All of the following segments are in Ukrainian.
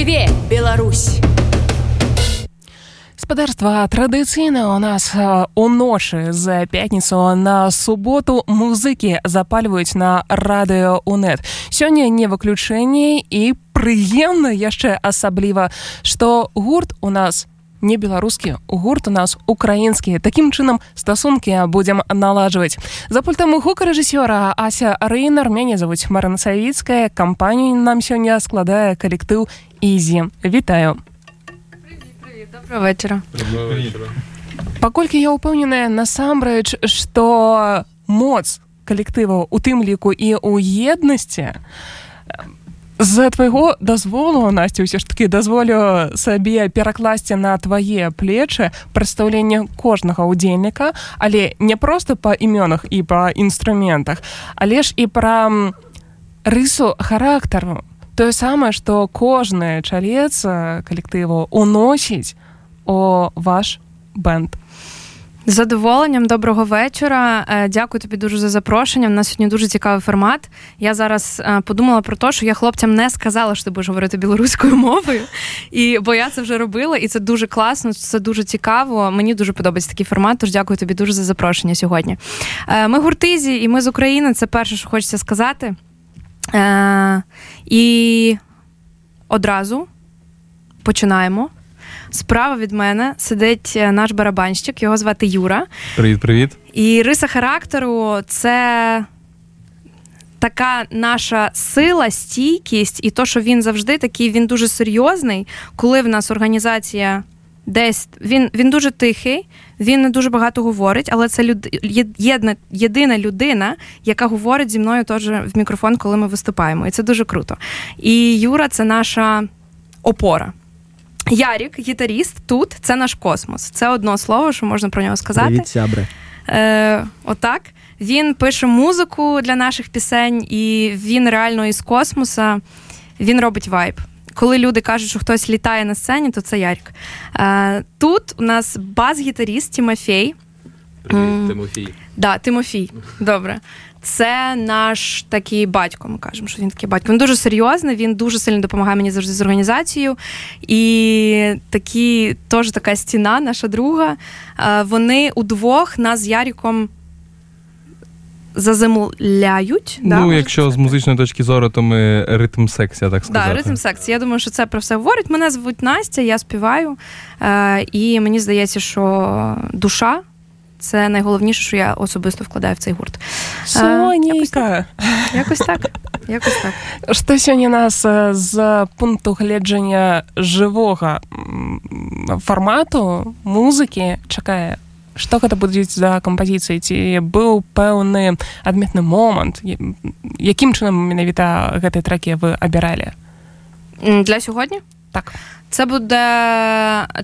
Жыве Беларусь! Спадарства традыцыйна у нас у ночы з пятніцу на суботу музыкі запальваюць на радыё унет сёння не выключэнне і прыемна яшчэ асабліва што гурт у нас не беларускі гурт у нас украінскі такім чынам стасункі будзем наладжваць за пультам гукарэжысёра ася рэйнар мяне завуць марына савіцкая кампанію нам сёння складае калектыў ізі вітаю. Вечара паколькі я ўпэўненая насамрэч што моц калектыву у тым ліку і ў еднасці з-за твайго дазволу насця ўсё ж таки дазволю сабе перакласці на твае плечы прадстаўленне кожнага ўдзельніка але не просто па імёнах і па інструментах але ж і пра рысу характару тое самае што кожны чалец калектыву уносіць о ваш бэнд з задоволенням доброго вечора. Е, дякую тобі дуже за запрошення. У нас сьогодні дуже цікавий формат. Я зараз е, подумала про те, що я хлопцям не сказала, що ти будеш говорити білоруською мовою, і бо я це вже робила, і це дуже класно, це дуже цікаво. Мені дуже подобається такий формат. Тож дякую тобі дуже за запрошення сьогодні. Е, ми гуртизі, і ми з України. Це перше, що хочеться сказати. І одразу починаємо. Справа від мене сидить е, наш барабанщик, його звати Юра. Привіт-привіт. І риса характеру це. Така наша сила, стійкість, і то, що він завжди такий, він дуже серйозний. Коли в нас організація десь він він дуже тихий, він не дуже багато говорить, але це люд, єдна, єдина людина, яка говорить зі мною теж в мікрофон, коли ми виступаємо. І це дуже круто. І Юра це наша опора. Ярік, гітаріст, тут це наш космос. Це одно слово, що можна про нього сказати. Привіт, сябри. Е, Отак. Він пише музику для наших пісень, і він реально із космоса він робить вайб. Коли люди кажуть, що хтось літає на сцені, то це Ярік. Е, Тут у нас бас-гітаріст Тимофій. Привіт, Тимофій. Да, Тимофій. Добре це наш такий батько. Ми кажемо, що він такий батько. Він дуже серйозний, він дуже сильно допомагає мені завжди з організацією. І такі теж така стіна, наша друга. Вони удвох нас з Яріком Заземляють. Ну, да, якщо з музичної точки зору, то ми ритм секція, так сказати. Так, да, ритм секція. Я думаю, що це про все говорить. Мене звуть Настя, я співаю, е, і мені здається, що душа це найголовніше, що я особисто вкладаю в цей гурт. Соніка. Якось так. Якось так. Што сёння нас з пункту гледжання жывога фармату музыкі чакае што гэта будуць за кампазіцыі ці быў пэўны адметны момант якім чынам менавіта гэтыя тракі вы абіралі для сьогодні так це буде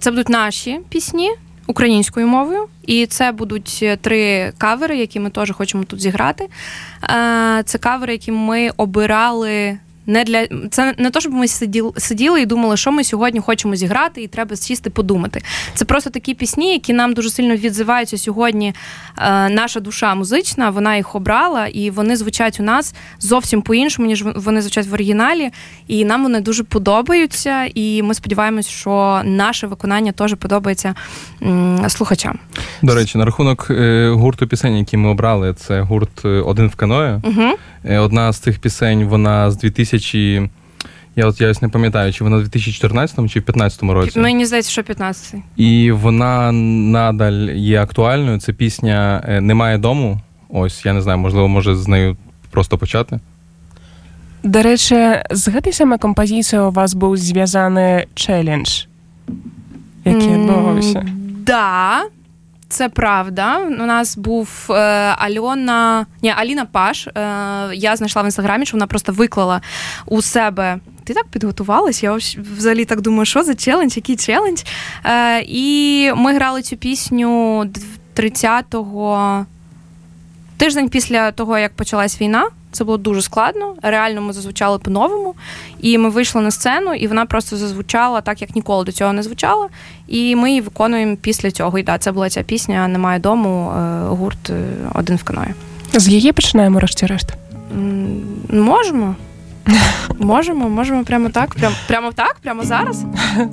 це будуть наші пісні українською мовою, і це будуть е, три кавери, які ми теж хочемо тут зіграти. Е, це кавери, які ми обирали не для це не то, щоб ми сиділи сиділи і думали, що ми сьогодні хочемо зіграти, і треба сісти подумати. Це просто такі пісні, які нам дуже сильно відзиваються сьогодні. Е, наша душа музична, вона їх обрала, і вони звучать у нас зовсім по-іншому, ніж вони звучать в оригіналі. І нам вони дуже подобаються. І ми сподіваємось, що наше виконання теж подобається м, слухачам. До речі, на рахунок е, гурту пісень, які ми обрали, це гурт е, один в каное. Угу. Одна з цих пісень, вона з 2000 Я от я ось не пам'ятаю, чи вона в 2014 чи в 2015 році. Мені здається, що 15 І вона надаль є актуальною. Це пісня Немає дому. Ось, я не знаю, можливо, може з нею просто почати. До речі, з гэтай самай кампазіцыяй у вас быў звязаны чэлендж, які адбываўся. Mm, да, Це правда. У нас був е, Альона, ні, Аліна Паш. Е, я знайшла в інстаграмі, що вона просто виклала у себе. Ти так підготувалась? Я взагалі так думаю, що за челендж, який челендж. Е, І ми грали цю пісню 30-го тиждень після того, як почалась війна. Це було дуже складно. Реально ми зазвучали по-новому. І ми вийшли на сцену, і вона просто зазвучала так, як ніколи до цього не звучала. І ми її виконуємо після цього. І да, це була ця пісня Немає дому, е, гурт е, один в каної. З її починаємо решті-решт? Можемо. Можемо, можемо прямо так? Прям, прямо так? Прямо зараз?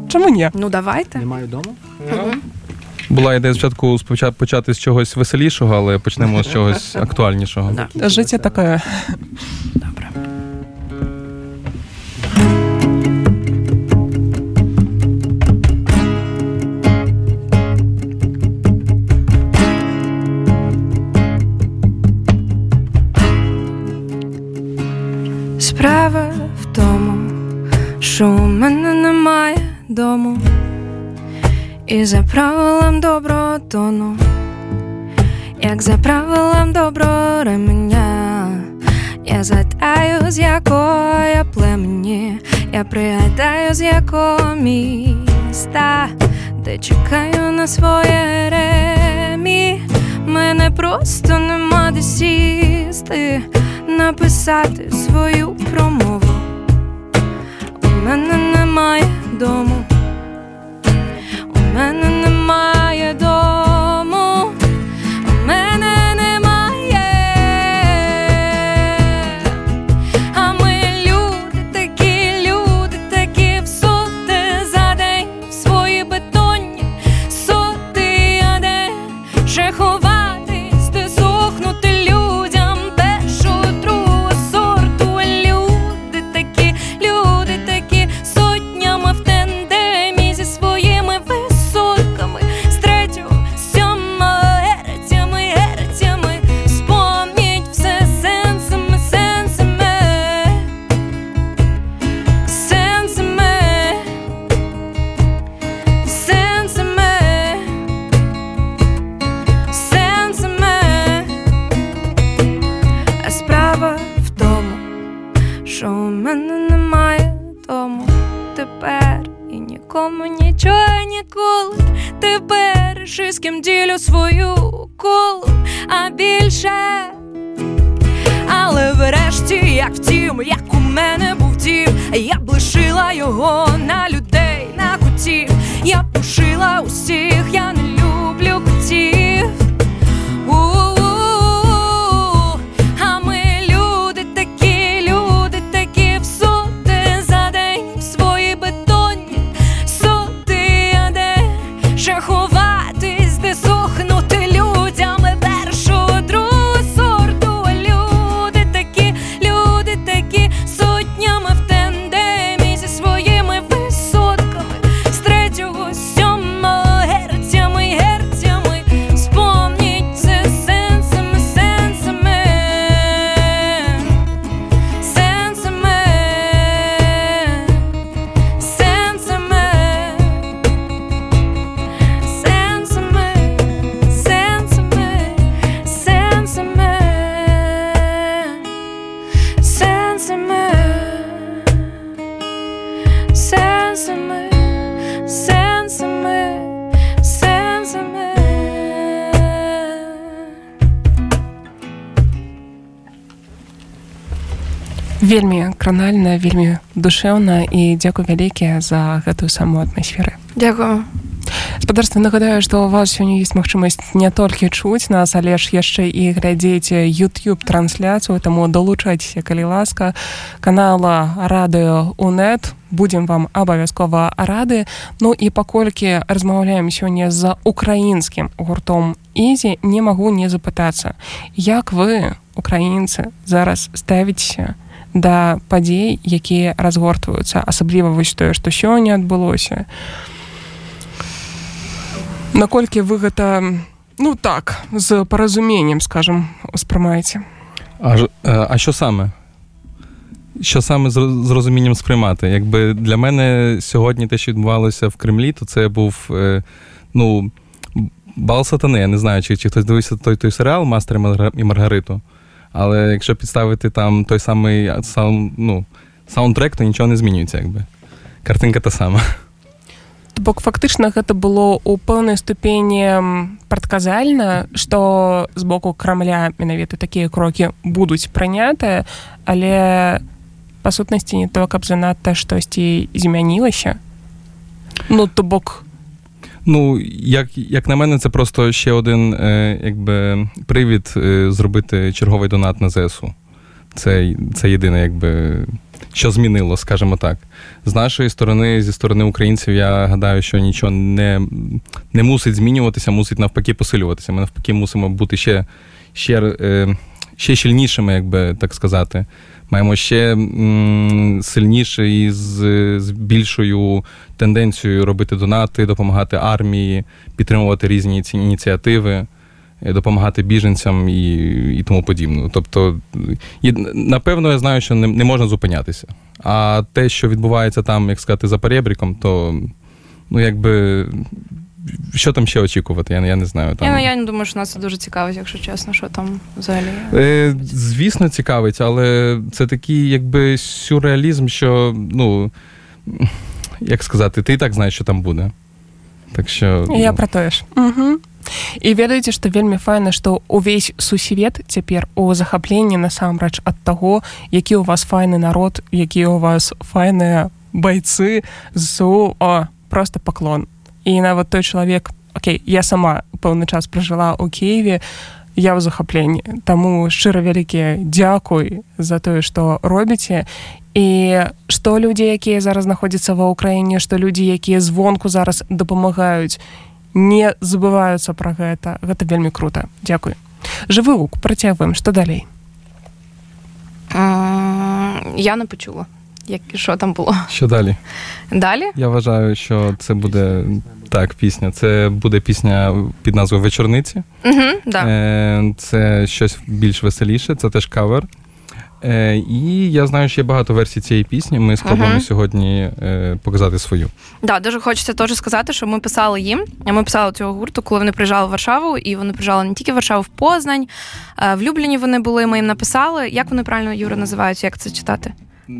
Чому ні? Ну давайте. Немає вдома? Була ідея спочатку спочат- почати з чогось веселішого, але почнемо з чогось актуальнішого. Життя таке. Душэўна і дзякуй вялікі за гэтую самую атмасферы. Дякую. Спадарства нагадаю, што у вас сёння ёсць магчымасць не толькі чуць нас, але ж яшчэ і глядзець YouTube трансляцыю, таму далучайцеся, калі ласка, канала радыё УНэт будзем вам абавязкова рады. Ну і паколькі размаўляем сёння з украінскім гуртом Ізі, не магу не запытацца, як вы, украінцы, зараз ставіцеся да падзей, якія разгортваюцца, асабліва вось тое, што сёння адбылося наколькі вы гэта ну так з паразуменнем скажем успрымаеце А, ж- е, а що саме? Що саме з роз- з розумінням сприймати? Якби для мене сьогодні те, що відбувалося в Кремлі, то це був е, ну, бал сатани. Я не знаю, чи, чи хтось дивився той, той серіал Мастер і Марга- і Маргариту. Але якщо підставити там той самий саунд, ну, саундтрек, то нічого не змінюється, якби. Картинка та сама. То бок фактычна гэта было ў пэўнай ступені прадказальна што з боку крамля менавіта такія крокі будуць прынятыя але па сутнасці не то каб занадта штосьці змянілася ну то бок Ну, як, як на мене, це просто ще один е, якби, привід е, зробити черговий донат на ЗСУ. Це, це єдине, якби, що змінило, скажімо так. З нашої сторони, зі сторони українців, я гадаю, що нічого не не мусить змінюватися, мусить навпаки посилюватися. Ми навпаки мусимо бути ще ще, е, ще щільнішими, як би так сказати. Маємо ще сильніше і з, з більшою тенденцією робити донати, допомагати армії, підтримувати різні ці ініціативи. Е, допомагати біженцям і і тому подібне. Тобто, і, напевно, я знаю, що не не можна зупинятися. А те, що відбувається там, як сказати, за перебріком, то ну якби Що там ще очікувати? Я я не знаю. Там... Я я не думаю, що нас це дуже цікавить, якщо чесно, що там взагалі. Е, Звісно, цікавить, але це такий якби сюрреалізм, що, ну, як сказати, ти і так знаєш, що там буде. Так що... Я ну... про те ж. Угу. і ведаеце што вельмі файна што увесь сусвет цяпер у захапленні насамрэч ад таго які у вас файны народ які у вас файныя байцы зу о просто паклон І нават той чалавек Окей я сама пэўны час пражыла ў Киеве я ў захапленні таму шчыра вялікія дзякуй за тое што робіце і што людзі якія зараз знаходзяцца ва ўкраіне што людзі якія звонку зараз дапамагаюць не забываюцца пра гэта. Гэта вельмі круто. Дзякуй жывы гук працягваем. Што далей? Я не почула як що там було що далі далі я вважаю що це буде так пісня це буде пісня під назвою вечорниці угу, да. Е, це щось більш веселіше це теж кавер Е, І я знаю, що є багато версій цієї пісні. Ми спробуємо uh-huh. сьогодні е, показати свою. Да, дуже хочеться теж сказати, що ми писали їм. Ми писали цього гурту, коли вони приїжджали в Варшаву, і вони приїжджали не тільки в Варшаву, в Познань. В Любліні вони були. Ми їм написали. Як вони правильно Юра називаються? Як це читати?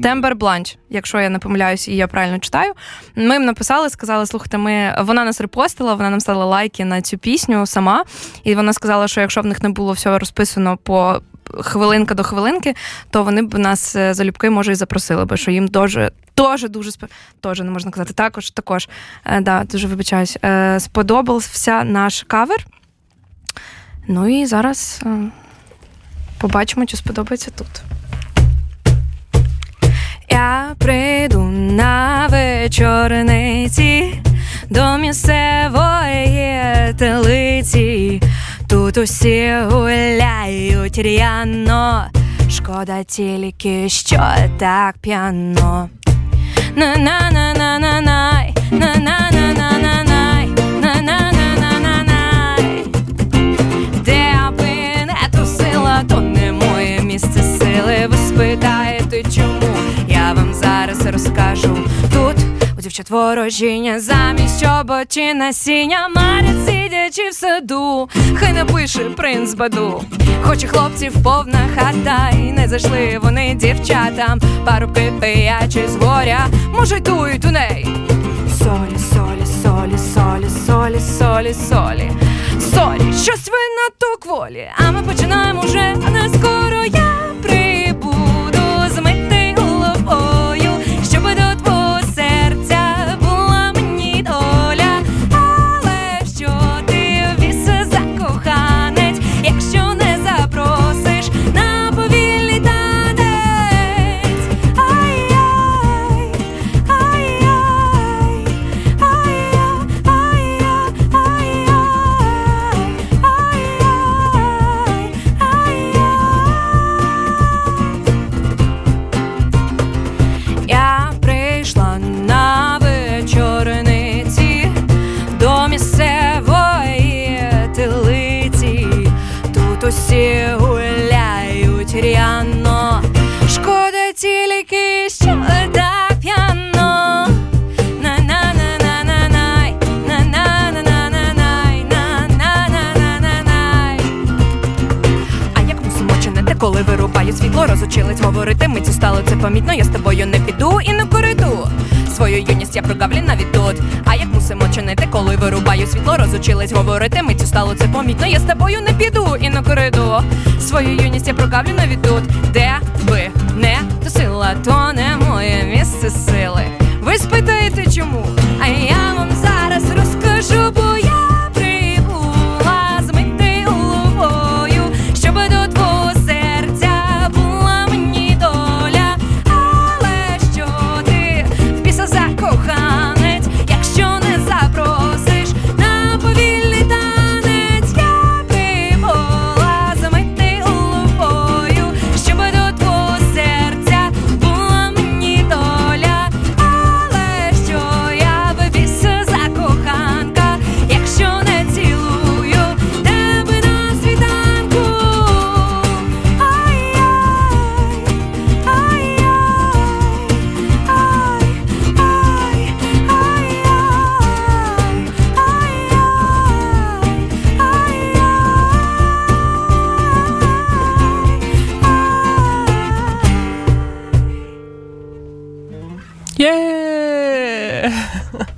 Тембер Бланч, якщо я не помиляюсь, і я правильно читаю. Ми їм написали, сказали, слухайте, ми вона нас репостила, вона нам стала лайки на цю пісню сама. І вона сказала, що якщо в них не було всього розписано по хвилинка до хвилинки, то вони б нас е, залюбки може і запросили би, що їм дуже. Тоже дуже Тоже не можна казати. Також також е, да, дуже вибачаюсь. Е, сподобався наш кавер. Ну і зараз е, побачимо, чи сподобається тут. Я прийду на вечорниці до місцевої телиці. Тут усі гуляють ряно, шкода тільки, що так п'яно. На-на-на-на-на-най, на-на-на-на-на-най, дівчат ворожіння, замість чоботі насіння. Марять, сидячи в саду, хай напише принц баду, хоч і хлопців повна хата, і не зайшли вони дівчатам, парубки пиячі з горя, може, йдуть у неї. Солі, солі, солі, солі, солі, солі, солі, солі, щось ви надто кволі, а ми починаємо вже не скоро я прибуду юність на прогавлю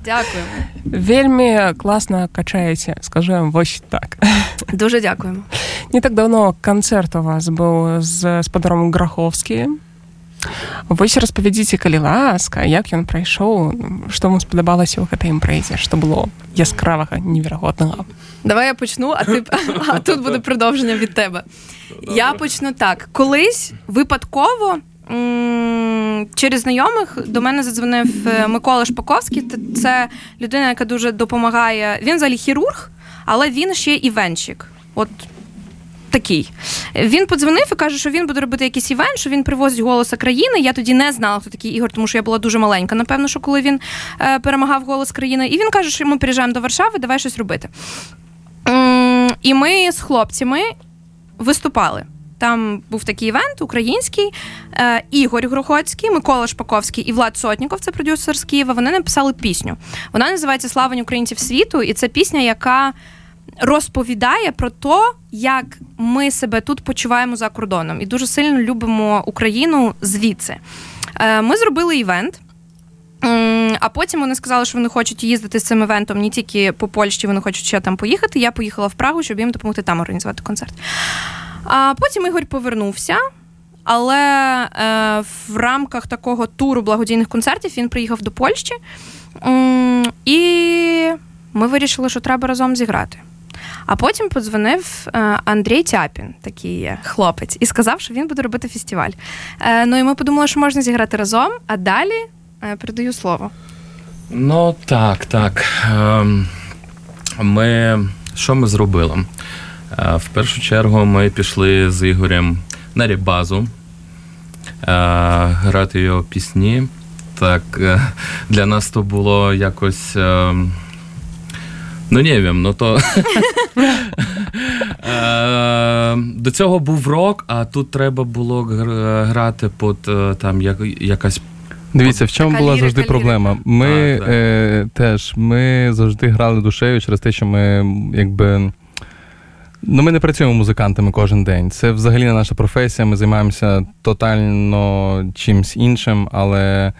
Дякуємо. Вельми класно качаєте, скажемо ось так. Дуже дякуємо. Не так давно канцэрт у вас быў з спадаром Граховскі. Вось распавядзіце, калі ласка, як ён прайшоў, што вам спадабалася ў гэтай імпрэзе, што было яскравага, неверагоднага. Давай я почну, а ти а тут буде продовження від тебе. Я почну так. Колись випадково. Через знайомих до мене задзвонив е, Микола Шпаковський. Це людина, яка дуже допомагає. Він взагалі хірург, але він ще івенщик. От такий. Він подзвонив і каже, що він буде робити якийсь івент, що він привозить голоса країни. Я тоді не знала, хто такий Ігор, тому що я була дуже маленька, напевно, що коли він е, перемагав голос країни. І він каже, що ми приїжджаємо до Варшави, давай щось робити. І ми з хлопцями виступали. Там був такий івент український, е, Ігор Грохоцький, Микола Шпаковський і Влад Сотніков, це продюсер з Києва. Вони написали пісню. Вона називається Славень українців світу, і це пісня, яка розповідає про те, як ми себе тут почуваємо за кордоном, і дуже сильно любимо Україну звідси. Е, Ми зробили івент. А потім вони сказали, що вони хочуть їздити з цим івентом не тільки по Польщі, вони хочуть ще там поїхати. Я поїхала в Прагу, щоб їм допомогти там організувати концерт. А потім Ігор повернувся. Але е, в рамках такого туру благодійних концертів він приїхав до Польщі, і ми вирішили, що треба разом зіграти. А потім подзвонив е, Андрій Тяпін, такий хлопець, і сказав, що він буде робити фестиваль. Е, ну і ми подумали, що можна зіграти разом, а далі е, передаю слово. Ну так, так. Ем, Ми що ми зробили? Е, В першу чергу ми пішли з Ігорем на рібазу е, грати його пісні. Так, е, для нас то було якось. Ну, не wiem, ну то. До цього був рок, а тут треба було грати під там як, якась Дивіться, в чому була завжди проблема. Ми. Е, теж ми завжди грали душею через те, що ми якби. Ну, ми не працюємо музикантами кожен день. Це взагалі не наша професія. Ми займаємося тотально чимсь іншим. Але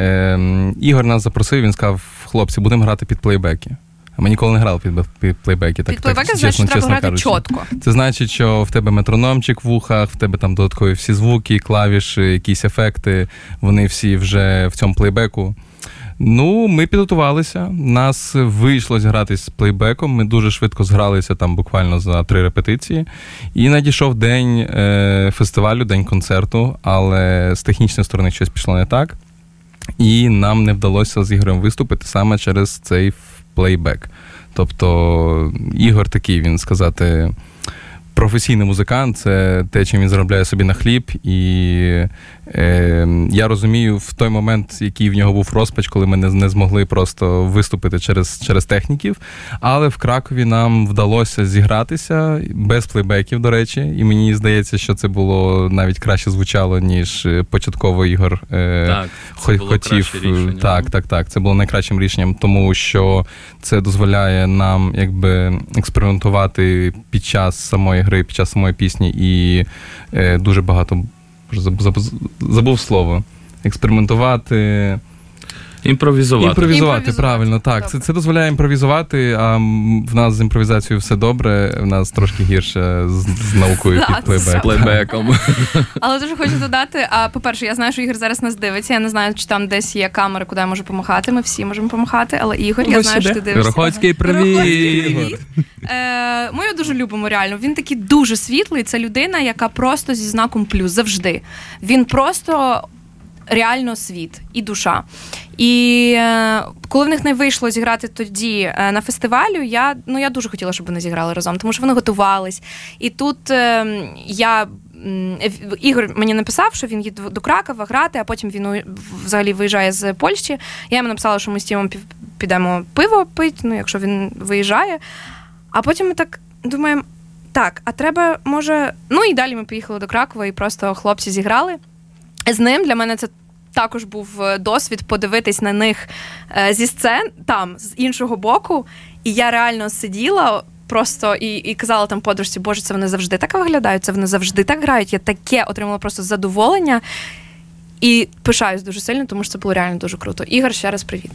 е, Ігор нас запросив, він сказав: хлопці, будемо грати під плейбеки. А ми ніколи не грали під, під плейбеки. Так, Під плейбеки, так, значить, чесно, треба чесно грати кажучи. чітко. Це значить, що в тебе метрономчик в вухах, в тебе там додаткові всі звуки, клавіші, якісь ефекти, вони всі вже в цьому плейбеку. Ну, ми підготувалися. Нас вийшло зіграти з плейбеком. Ми дуже швидко згралися там буквально за три репетиції. І надійшов день е, фестивалю, день концерту, але з технічної сторони щось пішло не так. І нам не вдалося з Ігорем виступити саме через цей плейбек. Тобто, Ігор такий, він сказати, професійний музикант, це те, чим він заробляє собі на хліб. І я розумію в той момент, який в нього був розпач, коли ми не, не змогли просто виступити через, через техніків. Але в Кракові нам вдалося зігратися без плейбеків, до речі, і мені здається, що це було навіть краще звучало, ніж е, початково Ігор. Е, Так, це було хотів. краще рішення. Так, так, так. Це було найкращим рішенням, тому що це дозволяє нам якби експериментувати під час самої гри, під час самої пісні, і е, дуже багато забув слово. Експериментувати, імпровізувати. імпровізувати, Імпровізувати. правильно, так. Це, це дозволяє імпровізувати, а в нас з імпровізацією все добре, в нас трошки гірше з, з наукою під плейбек. плейбеком. Але дуже хочу додати. А по-перше, я знаю, що Ігор зараз нас дивиться. Я не знаю, чи там десь є камера, куди я можу помахати. Ми всі можемо помахати. Але Ігор, я Ви знаю, що ти дивишся. Привіт! привіт! Е, ми його дуже любимо, реально. Він такий дуже світлий. Це людина, яка просто зі знаком плюс завжди. Він просто реально світ і душа. І е, коли в них не вийшло зіграти тоді е, на фестивалю, я, ну, я дуже хотіла, щоб вони зіграли разом, тому що вони готувались. І тут е, я. Ігор мені написав, що він їде до Кракова грати, а потім він взагалі виїжджає з Польщі. Я йому написала, що ми з Тімом підемо пиво пити, ну, якщо він виїжджає. А потім ми так думаємо: так, а треба, може. Ну і далі ми поїхали до Кракова і просто хлопці зіграли. З ним для мене це також був е, досвід подивитись на них е, зі сцен там, з іншого боку. І я реально сиділа просто і, і казала там подружці, боже, це вони завжди так виглядають, це вони завжди так грають. Я таке отримала просто задоволення. І пишаюсь дуже сильно, тому що це було реально дуже круто. Ігор, ще раз привіт.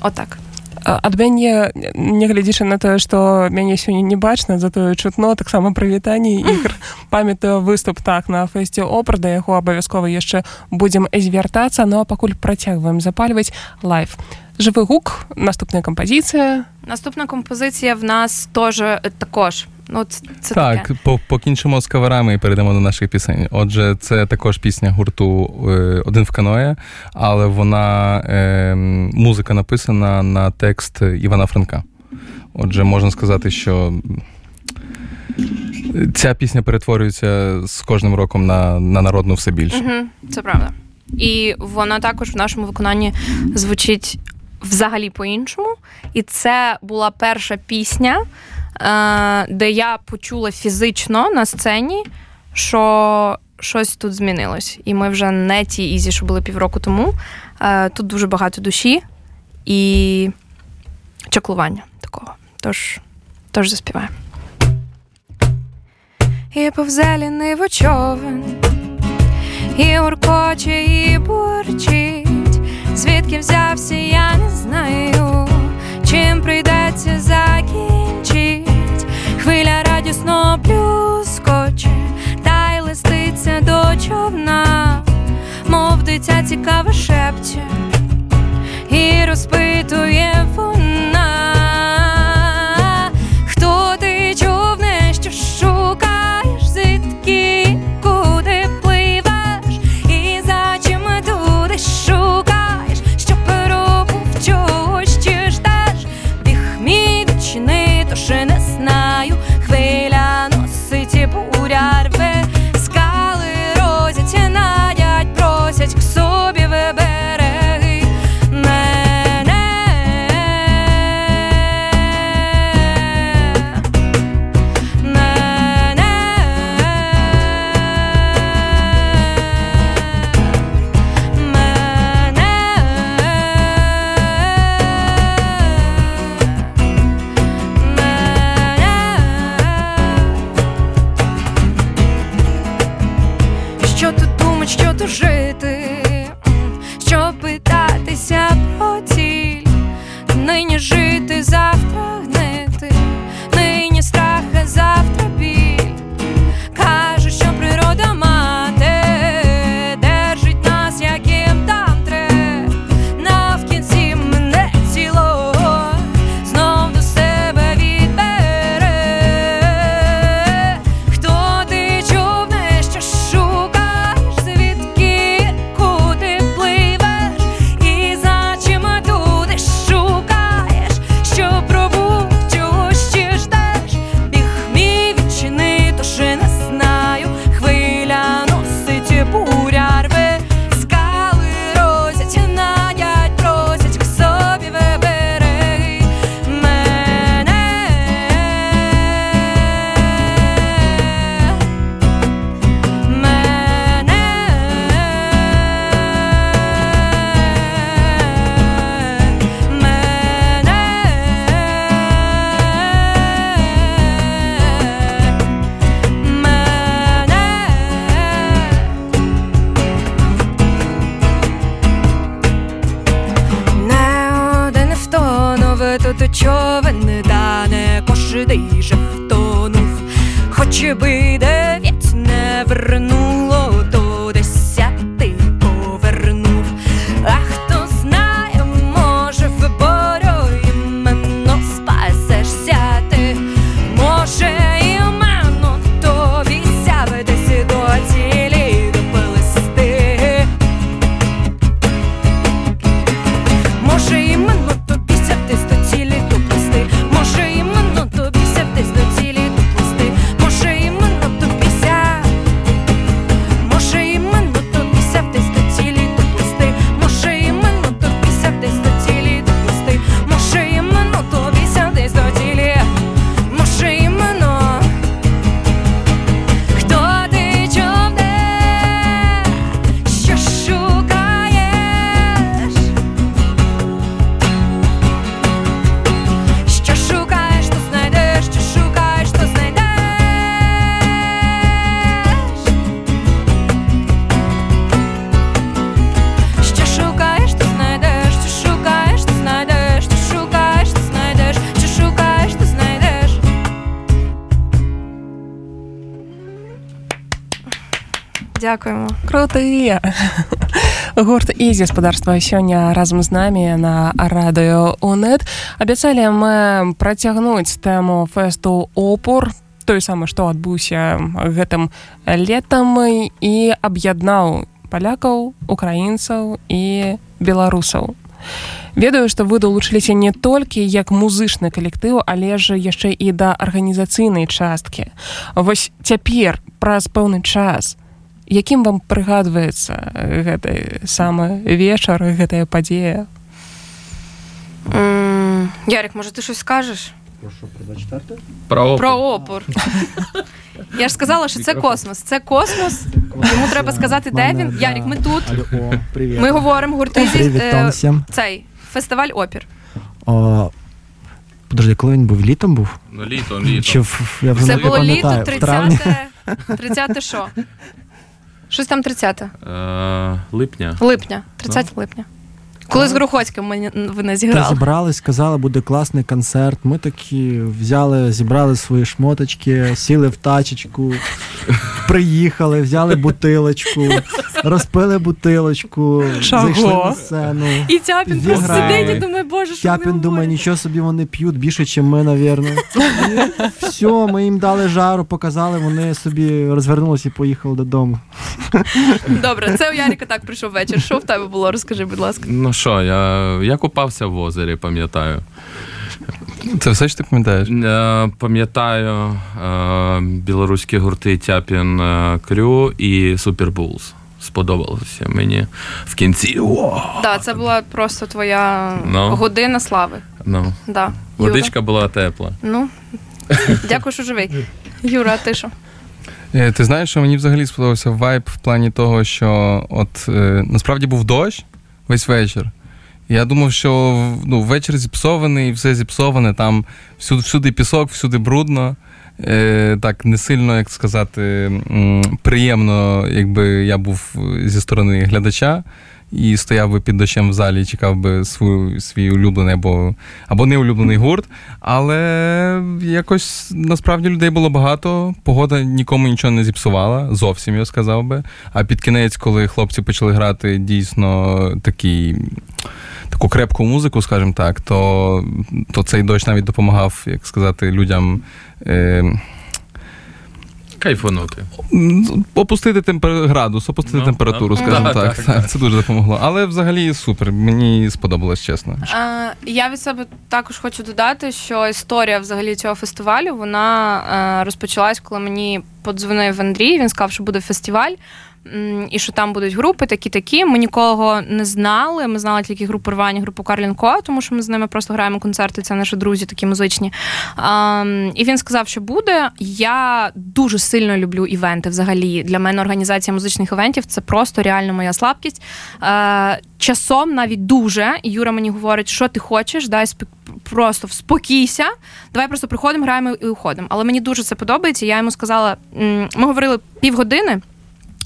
Отак. Ад мяне нягледзячы на тое што мяне сёння не бачна затое чутно таксама прывітанні Ігар. Памятаю выступ так на фэсце опра да яго абавязкова яшчэ будзем звяртацца. Ну а пакуль працягваем запальваць live жывы гук наступная кампазіцыя. Наступна композиція в нас теж також Ну, це Так, таке. покінчимо з каверами і перейдемо до наших пісень. Отже, це також пісня гурту е, Один в каное, але вона е, музика написана на текст Івана Франка. Отже, можна сказати, що ця пісня перетворюється з кожним роком на на народну все більше. Угу, Це правда. І вона також в нашому виконанні звучить взагалі по-іншому. І це була перша пісня. Е, де я почула фізично на сцені, що щось тут змінилось. І ми вже не ті ізі, що були півроку тому. Е, тут дуже багато душі і чаклування такого. Тож, тож заспіваємо. І повзе ліниво човен, і воркоче, і бурчить. Звідки взявся, я не знаю, чим прийдеться закінчить? Хвиля радісно плюскоче, та й листиться до човна, мов дитя цікаво шепче. І розпитує Дякуємо. Круты гурт і гаспадарства сёння разам з намі на радыё унет абяцалі мы працягнуць тэму фэсту опор той самы што адбыўся гэтым летам і аб'яднаў палякаў украінцаў і беларусаў ведаю што вы далучыліся не толькі як музычны калектыў але ж яшчэ і да арганізацыйнай часткі вось цяпер праз пэўны час якім вам прыгадваецца гэты самы вечар гэтая падзея М, Ярик, може, ти щось скажеш? Прошу прочитати. Про опір. Про опор. Я ж сказала, що це космос. Це космос. Йому треба сказати, де Мене, він. да. Ярик, ми тут. Алло, о, привіт. Ми говоримо гуртизі. Привіт, е, Том, всім. Цей фестиваль опір. О, подожди, коли він був? Літом був? Ну, літо, літо. Чи в, я вже Це не було літо, пам'ятаю, в травні? 30 30 що? Щось там 30 Е, липня. липня. 30 липня. Коли з Грухоцьким ми ви не Та зіграли. зібрались, сказали, буде класний концерт. Ми такі взяли, зібрали свої шмоточки, сіли в тачечку, приїхали, взяли бутилочку, розпили бутилочку, Чого? зайшли на сцену. І Тяпін просто сидить і думає, боже, що вони Тяпін думає, говорять. нічого собі вони п'ють більше, ніж ми, навірно. І Все, ми їм дали жару, показали, вони собі розвернулися і поїхали додому. Добре, це у Ярика так прийшов вечір. Що в тебе було? Розкажи, будь ласка. Ну що, я, я купався в озері, пам'ятаю. Це все що ти пам'ятаєш? Е, Пам'ятаю е, білоруські гурти Тяпін е, Крю і Супербулс. Сподобалося мені в кінці. О, Так, це була просто твоя Ну. година слави. ну, Да. Юра. водичка була тепла. Ну, дякую, що живий. Юра, а ти що? Ти знаєш, що мені взагалі сподобався вайб в плані того, що от е, насправді був дощ весь вечір. Я думав, що ну, вечір зіпсований, все зіпсоване, там всюди, всюди пісок, всюди брудно. Е, так не сильно, як сказати, приємно, якби я був зі сторони глядача і стояв би під дощем в залі і чекав би свій, свій улюблений або, або неулюблений гурт. Але якось насправді людей було багато. Погода нікому нічого не зіпсувала, зовсім я сказав би. А під кінець, коли хлопці почали грати дійсно такий. Таку крепку музику, скажімо так, то, то цей дощ навіть допомагав, як сказати, людям е, Кайфанути. опустити темпер... градус, опустити Ну, температуру, да. скажімо Так, так, так, так, так. Це дуже допомогло. Але взагалі супер. Мені сподобалось, чесно. А, я від себе також хочу додати, що історія взагалі цього фестивалю вона е, розпочалась, коли мені подзвонив Андрій. Він сказав, що буде фестиваль. І що там будуть групи такі-такі. Ми нікого не знали. Ми знали тільки групу Рвані, групу Карлінко, тому що ми з ними просто граємо концерти. Це наші друзі, такі музичні. І він сказав, що буде. Я дуже сильно люблю івенти. Взагалі для мене організація музичних івентів це просто реально моя слабкість. Е, часом навіть дуже. Юра мені говорить, що ти хочеш, дай спі- просто вспокійся. Давай просто приходимо, граємо і уходимо. Але мені дуже це подобається. Я йому сказала, ми говорили півгодини.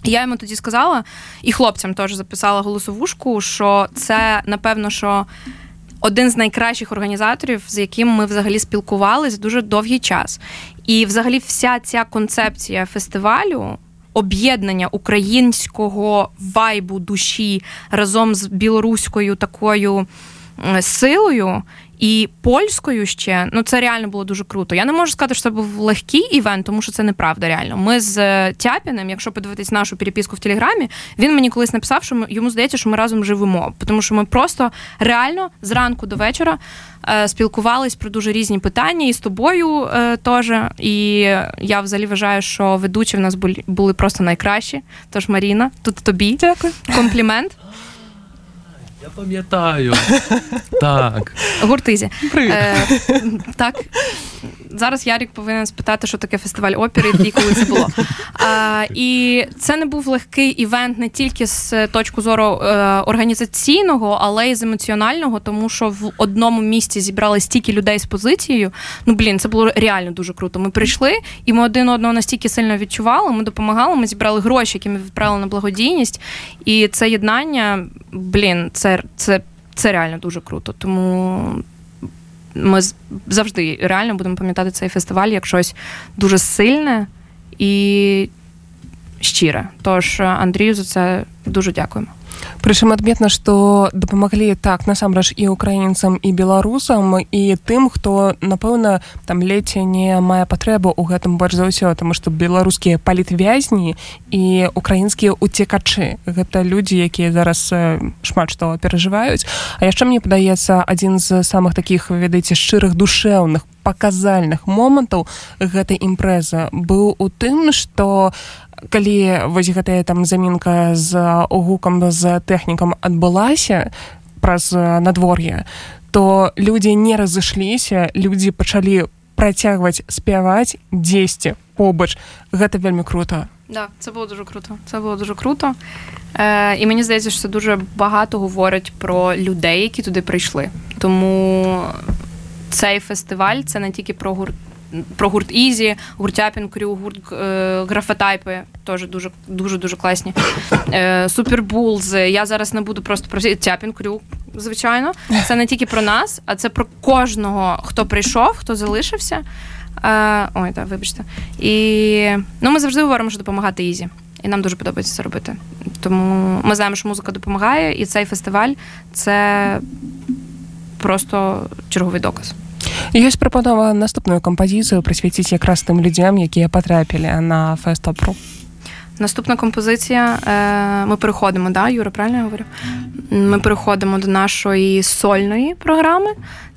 Я йому тоді сказала, і хлопцям теж записала голосовушку, що це напевно, що один з найкращих організаторів, з яким ми взагалі спілкувалися дуже довгий час. І взагалі вся ця концепція фестивалю. Об'єднання українського вайбу душі разом з білоруською такою е, силою і польською ще ну це реально було дуже круто. Я не можу сказати, що це був легкий івент, тому що це неправда. Реально. Ми з е, Тяпіним, якщо подивитись нашу переписку в Телеграмі, він мені колись написав, що ми, йому здається, що ми разом живемо, тому що ми просто реально зранку до вечора е, спілкувались про дуже різні питання, і з тобою е, теж. І я взагалі вважаю, що ведучі в нас були, були просто найкращі. Тож, Маріна, тут тобі Дякую. комплімент. Я пам'ятаю. так. Гуртизі. Привіт. Е, так. Зараз Ярік повинен спитати, що таке фестиваль опери і коли це було. А, і це не був легкий івент не тільки з точки зору е, організаційного, але й з емоціонального, тому що в одному місці зібрали стільки людей з позицією. Ну блін, це було реально дуже круто. Ми прийшли, і ми один одного настільки сильно відчували. Ми допомагали, ми зібрали гроші, які ми відправили на благодійність. І це єднання, блін, це, це, це реально дуже круто. Тому ми завжди реально будемо пам'ятати цей фестиваль як щось дуже сильне і щире. Тож Андрію за це дуже дякуємо. Прычым адметна што дапамаглі так насамрэч і украінцам і беларусам і тым хто напэўна там леце не мае патрэбу ў гэтым больш за ўсё тому што беларускія палітвязні і украінскія уцекачы гэта людзі якія зараз шмат што перажываюць. А яшчэ мне падаецца адзін з самых такіх ведаеце шчырых душэўных паказальных момантаў гэтай імпрэзы быў у тым што калі вось гэтая там замінка з гукам з тэхнікам адбылася праз надвор'е то людзі не разышліся людзі пачалі працягваць спяваць дзесьці побач гэта вельмі крута Да, це було дуже круто. Це було дуже круто. Е, І мені здається, що дуже багато говорить про людей, які туди прийшли. Тому цей фестиваль це не тільки про гурт про гурт Ізі, гурт Крю, гурт е, Графатайпи, теж дуже дуже дуже класні. Е, Супербулз. Я зараз не буду просто про Тяпін Крю, звичайно. Це не тільки про нас, а це про кожного, хто прийшов, хто залишився. Е, Ой, так, вибачте. І ну, ми завжди говоримо, що допомагати Ізі. І нам дуже подобається це робити. Тому ми знаємо, що музика допомагає, і цей фестиваль це просто черговий доказ. Ёсць прапанова наступную кампазіцыю прысвяціць якраз тым людзям, якія патрапілі на фестапру. Наступна композиція. Ми переходимо, да, Юра, правильно я говорю? Ми переходимо до нашої сольної програми.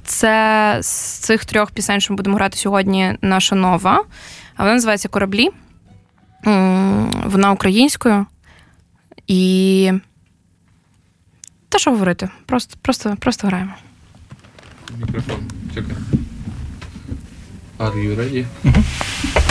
Це з цих трьох пісень, що ми будемо грати сьогодні, наша нова. Вона називається Кораблі. Вона українською. І. Та що говорити? Просто, просто, Просто граємо. Мікрофон. Чекай. Are you ready? експорт.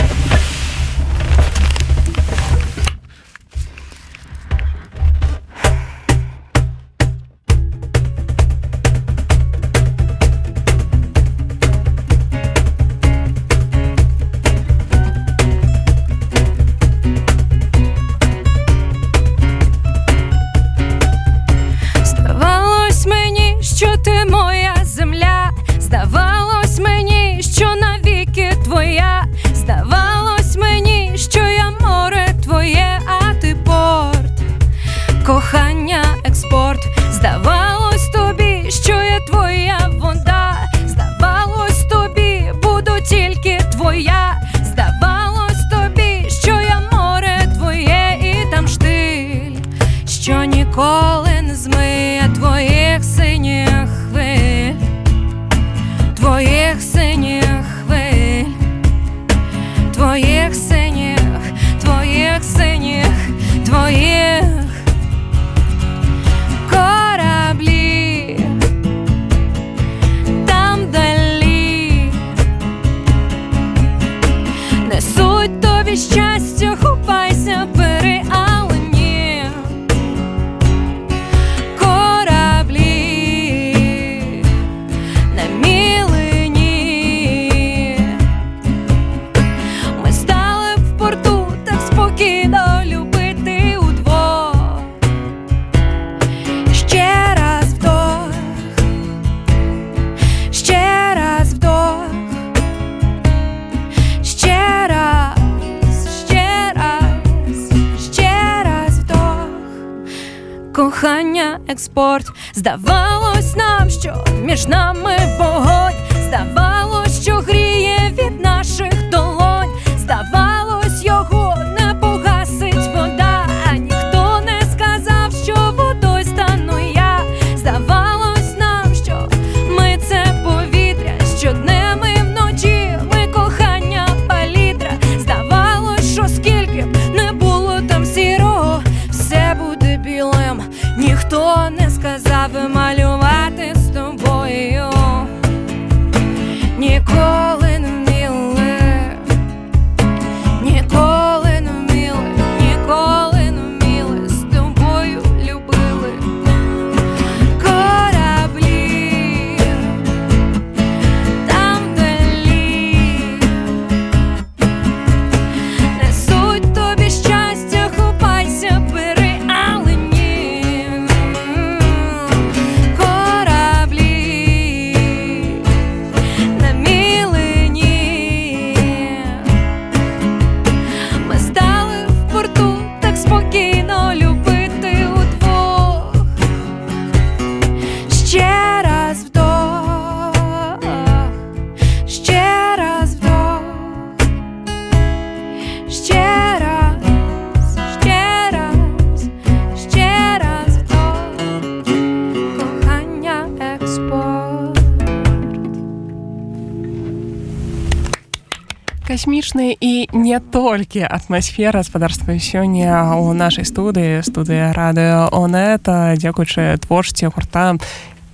Касмічная і не толькі атмасфера спадарства сёння у нашай студыі студыя рады онета дзякуючы творчасці гурта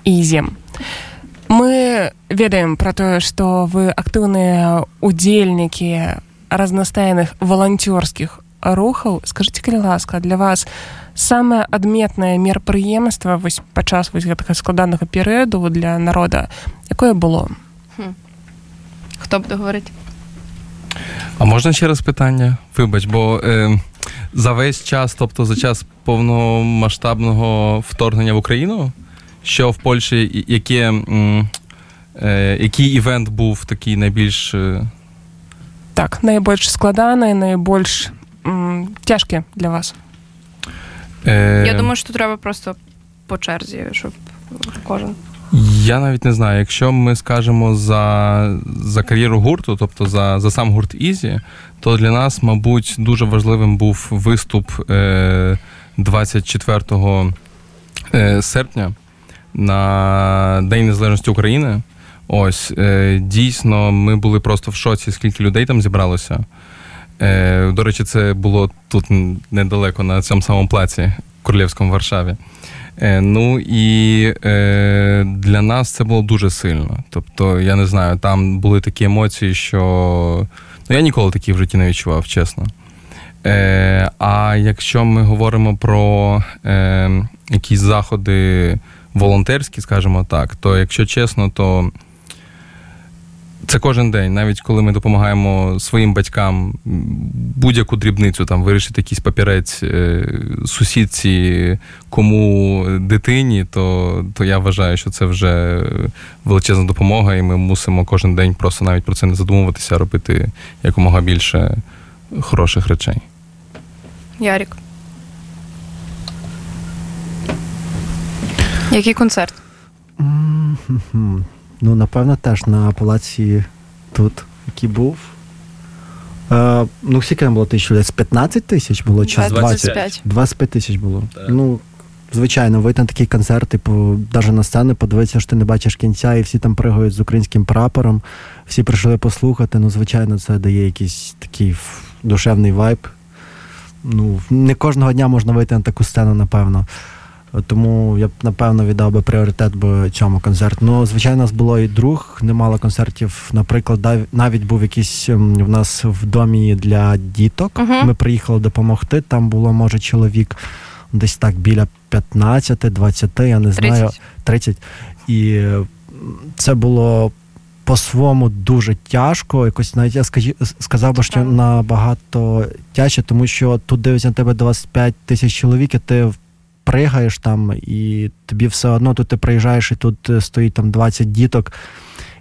ізем мы ведаем про тое што вы актыўныя удзельнікі разнастайных валанцёрскіх рухаў скажитеце калі ласка для вас самае адметнае мерапрыемства вось падчас вось гэтага складанага перыяду для народа якое было? Хто буде говорити? А можна ще раз питання? Вибач, бо е, за весь час, тобто за час повномасштабного вторгнення в Україну, що в Польщі, яке, е, який івент був такий найбільш. е, так найбольш складаны найбольш м, цяжкі для вас Е, Я думаю, що треба просто по черзі, щоб кожен. Я навіть не знаю, якщо ми скажемо за, за кар'єру гурту, тобто за, за сам гурт Ізі, то для нас, мабуть, дуже важливим був виступ е, 24 е, серпня на День Незалежності України. Ось е, дійсно, ми були просто в шоці, скільки людей там зібралося. Е, До речі, це було тут недалеко на цьому самому плаці Королівському Варшаві. Е, Ну і е, для нас це було дуже сильно. Тобто, я не знаю, там були такі емоції, що ну, я ніколи такі в житті не відчував, чесно. Е, А якщо ми говоримо про е, якісь заходи волонтерські, скажімо так, то якщо чесно, то це кожен день, навіть коли ми допомагаємо своїм батькам будь-яку дрібницю там вирішити якийсь папірець е, сусідці, кому дитині, то, то я вважаю, що це вже величезна допомога, і ми мусимо кожен день просто навіть про це не задумуватися, а робити якомога більше хороших речей. Ярік. Який концерт? Ну, напевно, теж на палаці тут, який був. Е, ну, скільки там було тисяч людей? З 15 тисяч було чи з 20? 25. 25 тисяч було. Так. Ну, звичайно, вийти на такий концерт, типу, навіть на сцену, подивитися, що ти не бачиш кінця, і всі там пригають з українським прапором, всі прийшли послухати. Ну, звичайно, це дає якийсь такий душевний вайб. Ну, не кожного дня можна вийти на таку сцену, напевно. Тому я б напевно віддав би пріоритет би цьому концерту. Ну, звичайно, у нас було і друг, немало концертів. Наприклад, навіть був якийсь ем, в нас в домі для діток. Мгм. Ми приїхали допомогти. Там було, може, чоловік десь так біля 15-20, я не знаю, 30. 30. І це було по-своєму дуже тяжко. Якось навіть я скажі, сказав би, що набагато тяжче, тому що тут дивиться на тебе 25 тисяч чоловік, і ти пригаєш там, і тобі все одно тут ти приїжджаєш, і тут е, стоїть там 20 діток.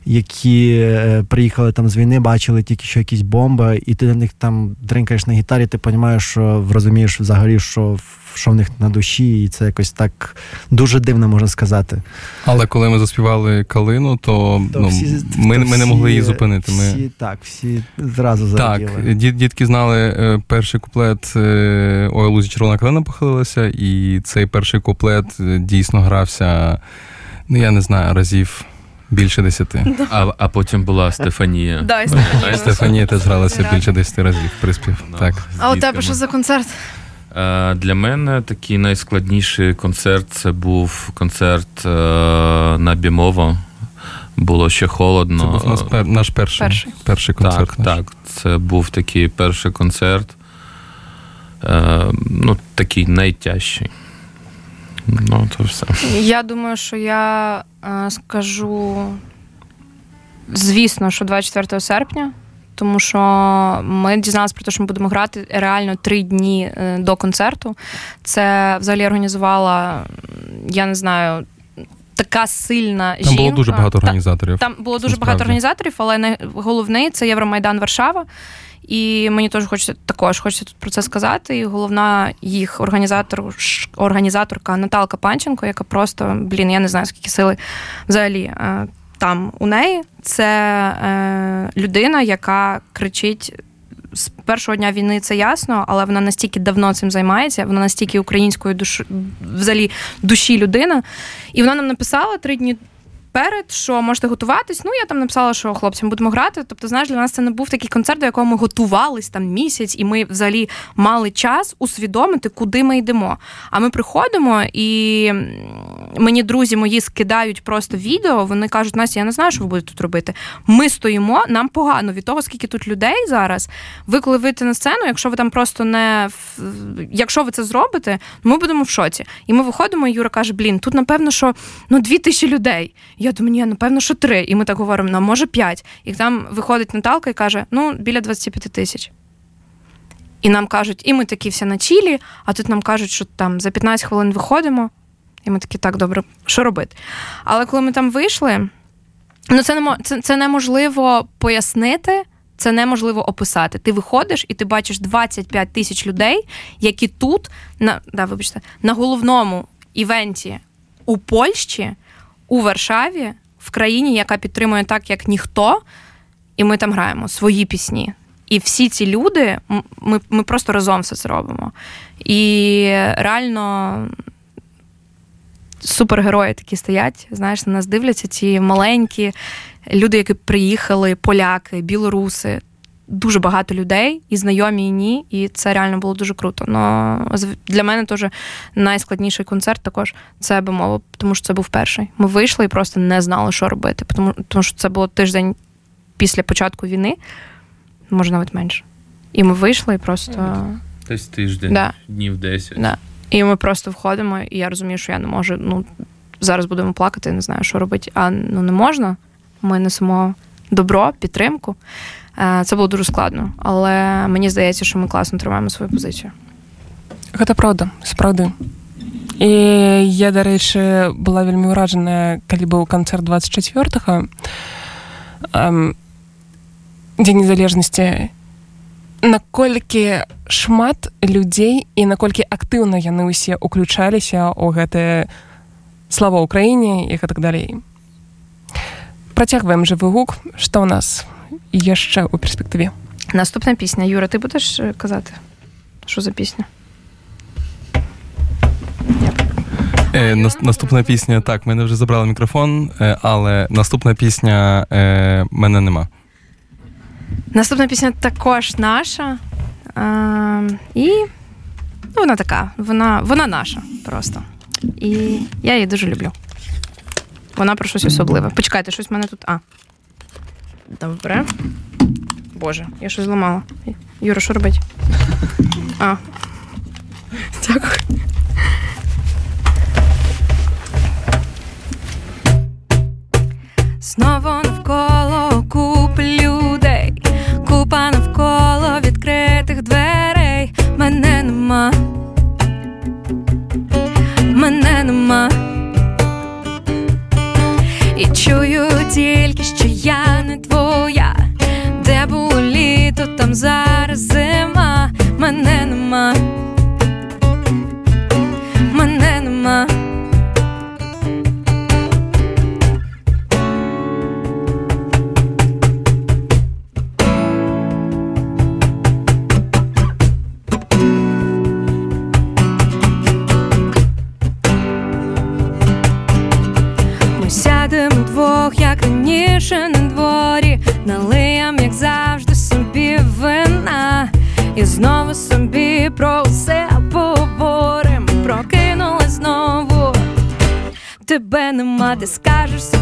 Які е, приїхали там з війни, бачили тільки що якісь бомби, і ти на них там дринкаєш на гітарі, ти розумієш, що розумієш взагалі, що, що в них на душі, і це якось так дуже дивно можна сказати. Але коли ми заспівали калину, то, То ну, всі- ми, то ми не могли її всі- зупинити. Ми... Всі, так, всі зразу Так, зараділи. діт, дітки знали е, перший куплет е, Ой, лузі червона калина похилилася, і цей перший куплет е, дійсно грався, ну я не знаю, разів більше десяти. А, а потім була Стефанія. Да, Стефанія. Теж гралася більше десяти разів приспів. Так. А у тебе що за концерт? Е, Для мене такий найскладніший концерт це був концерт е, на Бімово. Було ще холодно. Це був наш, пер, наш перший, Перший. перший концерт. Так, наш. так. Це був такий перший концерт. Е, ну, такий найтяжчий. Ну, то все. Я думаю, що я скажу, звісно, що 24 серпня, тому що ми дізналися про те, що ми будемо грати реально три дні е, до концерту. Це взагалі організувала, я не знаю, така сильна Там жінка. було дуже багато організаторів. Там було дуже Насправді. багато організаторів, але головний це Євромайдан Варшава. І мені теж хочеться також хочеться тут про це сказати. І головна їх організатор, організаторка Наталка Панченко, яка просто, блін, я не знаю, скільки сили взагалі е, там у неї. Це е, людина, яка кричить. З першого дня війни це ясно, але вона настільки давно цим займається, вона настільки української душ... взагалі душі людина. І вона нам написала три дні наперед, що можете готуватись. Ну, я там написала, що хлопцям будемо грати. Тобто, знаєш, для нас це не був такий концерт, до якого ми готувались там місяць, і ми взагалі мали час усвідомити, куди ми йдемо. А ми приходимо, і мені друзі мої скидають просто відео. Вони кажуть, Настя, я не знаю, що ви будете тут робити. Ми стоїмо, нам погано від того, скільки тут людей зараз. Ви коли вийдете на сцену, якщо ви там просто не якщо ви це зробите, ми будемо в шоці. І ми виходимо, і Юра каже: Блін, тут напевно, що ну дві тисячі людей. Я думаю, ні, напевно, що три. І ми так говоримо, ну може п'ять. І там виходить Наталка і каже: ну, біля 25 тисяч. І нам кажуть, і ми такі всі на чілі, а тут нам кажуть, що там за 15 хвилин виходимо. І ми такі, так, добре, що робити? Але коли ми там вийшли, ну це не це, це неможливо пояснити, це неможливо описати. Ти виходиш і ти бачиш 25 тисяч людей, які тут, на да, вибачте, на головному івенті у Польщі, у Варшаві, в країні, яка підтримує так, як ніхто, і ми там граємо свої пісні. І всі ці люди, ми ми просто разом все це робимо. І реально супергерої такі стоять. Знаєш, на нас дивляться ці маленькі люди, які приїхали, поляки, білоруси. Дуже багато людей, і знайомі, і ні, і це реально було дуже круто. Но для мене теж найскладніший концерт також це би мова, тому що це був перший. Ми вийшли і просто не знали, що робити. Тому, тому що це було тиждень після початку війни, може навіть менше. І ми вийшли і просто. Десь тиждень, да. днів 10. Да. І ми просто входимо, і я розумію, що я не можу. Ну зараз будемо плакати, не знаю, що робити. А ну не можна. Ми несемо добро, підтримку. Це було дуже складно, але мені здається, що ми класно тримаємо свою позицію. Гэта праўда сапраўды. І я дарэчы была вельмі ўражаная калі быў канцэрт 24 дзень незалежнасці. Наколькі шмат людзей і наколькі актыўна яны ўсе уключаліся ў гэтае слава ўкраіне і гэтак далей. Працягваем жывы гук. Што ў нас яшчэ ў перспектыве наступная песня Юра ты будаш казати що за пісня Е, наступна пісня так мене вже забрали мікрофон е, але наступна пісня е, мене нема Наступна пісня також наша. А, І ну, вона така, вона вона наша просто. І я її дуже люблю. Вона про щось особливе. Почекайте, щось в мене тут. А. Добре. Боже, я щось зламала. Юра, що робить? А. Дякую. Знову навколо куп людей, купа навколо відкритих дверей. Мене нема, мене нема. І чую не твоя, де було літо, там зараз зима, мене нема, нема,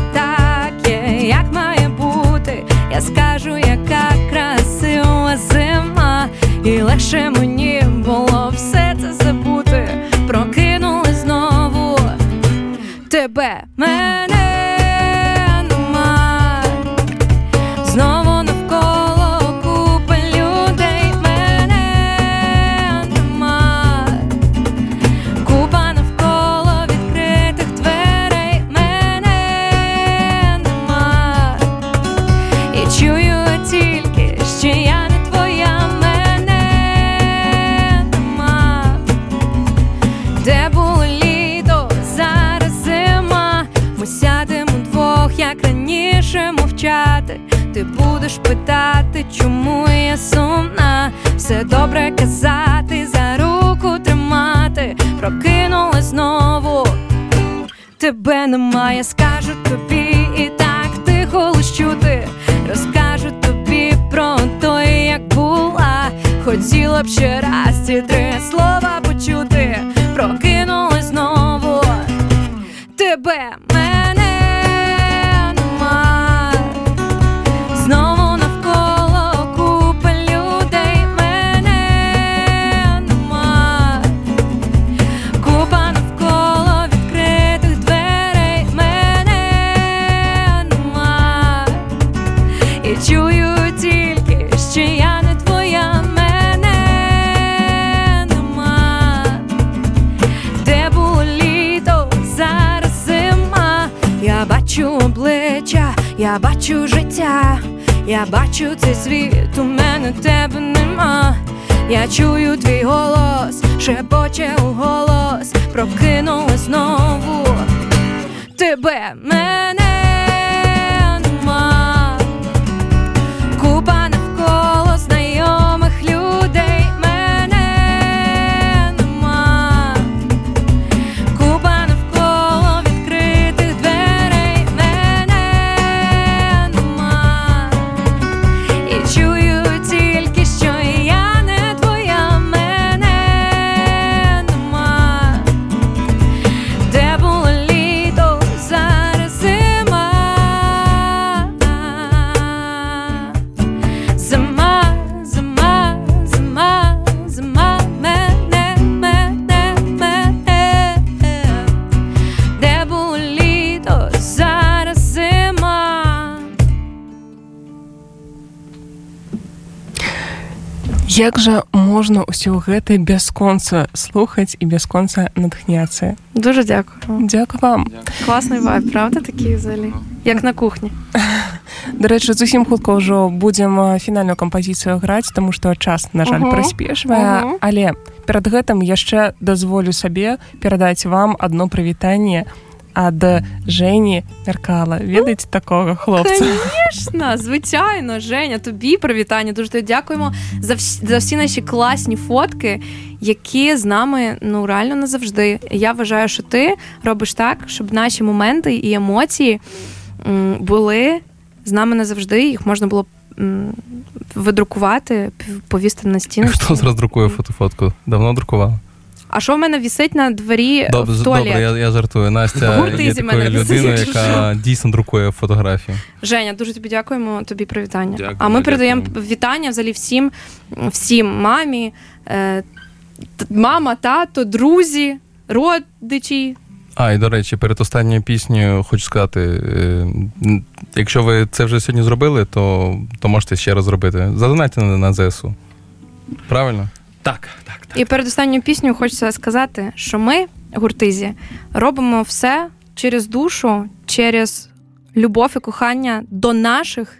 скажуть тобі, і так тихо лищути, розкажуть тобі про то, як була. Хотіла б ще раз ці три слова почути, прокинула. Я бачу життя, я бачу цей світ, у мене тебе нема. Я чую твій голос, шепоче у голос, прокинула знову тебе, мене Як жа можна ўсё гэта бясконца слухаць і бясконца натхняцца Дуже дякую. Дзякую вам Класний вайб, правда, такий взагалі? Як на кухні. дарэчы зусім хутка ўжо будзем фінальную кампазіцыю граць таму што час на жаль прыспешвае але перад гэтым яшчэ дазволю сабе перадаць вам адно прывітанне ад Жені меркала ведаеце такога хлопца Звісно, звичайно, Женя, тобі привітання. Дуже тобі дякуємо за всі, за всі наші класні фотки, які з нами ну реально назавжди. Я вважаю, що ти робиш так, щоб наші моменти і емоції м, були з нами назавжди. Їх можна було видрукувати, повісти на стіну. Хто зараз друкує фотофотку? Давно друкував? А що в мене вісить на дворі Добре, в туалет? добре я, я жартую. Настя є такою людиною, яка дійсно друкує фотографії. Женя, дуже тобі дякуємо. Тобі привітання. Дякую, а ми передаємо вітання взагалі всім, всім мамі, е, мама, тато, друзі, родичі. А, і до речі, перед останньою піснею хочу сказати: е, якщо ви це вже сьогодні зробили, то, то можете ще раз зробити. Задонайте на, на ЗСУ. Правильно? Так, так, так. І перед останньою піснею хочеться сказати, що ми, гуртизі, робимо все через душу, через любов і кохання до наших,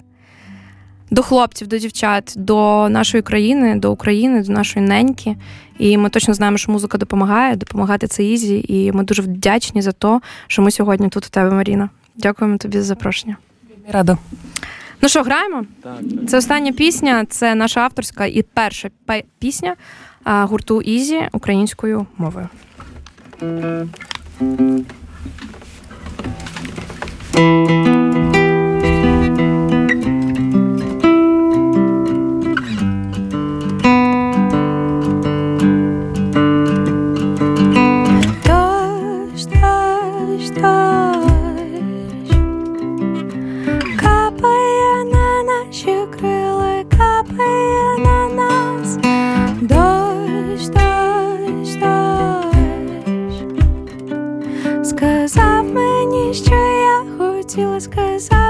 до хлопців, до дівчат, до нашої країни, до України, до нашої неньки. І ми точно знаємо, що музика допомагає, допомагати це ізі. І ми дуже вдячні за те, що ми сьогодні тут у тебе, Маріна. Дякуємо тобі за запрошення. рада Ну що, граємо? Це остання пісня, це наша авторська і перша пе- пісня гурту Ізі українською мовою. Дощ, хотіла, сказав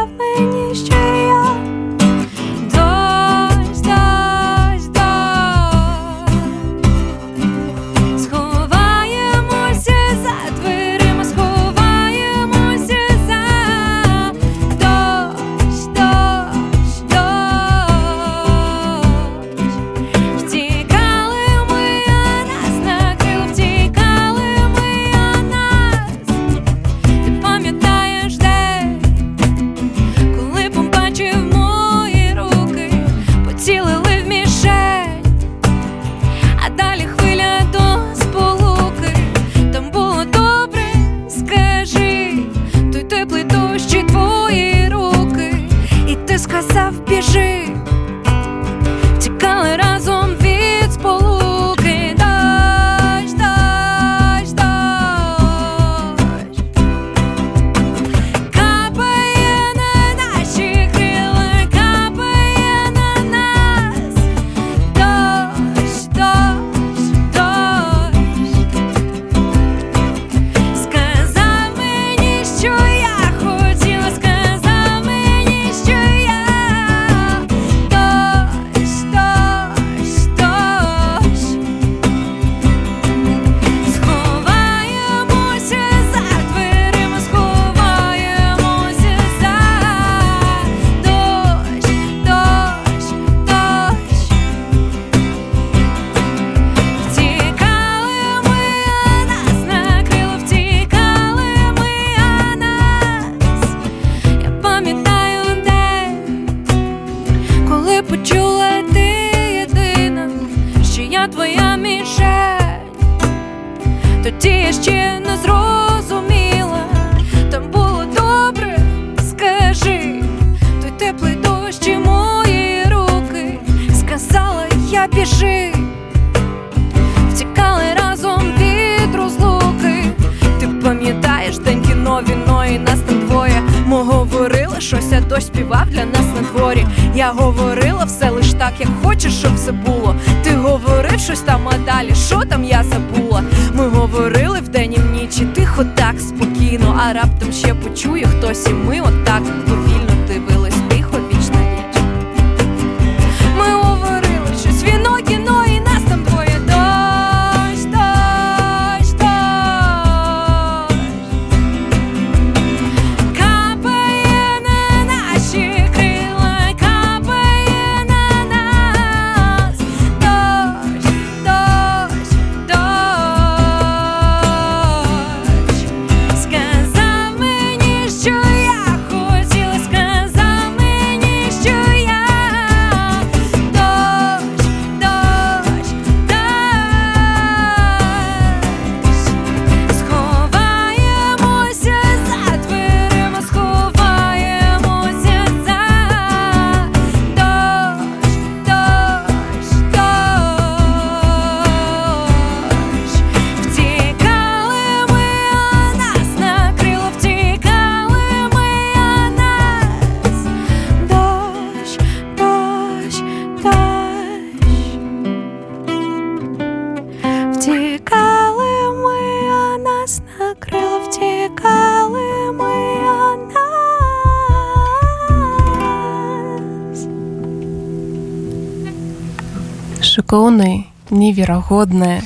неверагоднае.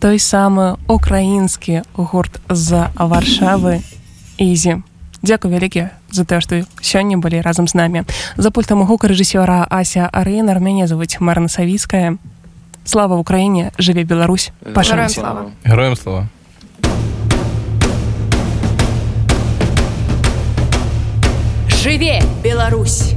Той самы украінскі гурт з варшавы ізі. Дзяку вялікі за тое што сёння былі разам з намі. За пультам гука рэжысёра ася арыенар мяне завуць марна савіская слава ўкраіне жыве Беларусь. Пашыраем слава. Героем слова жыве Беларусь!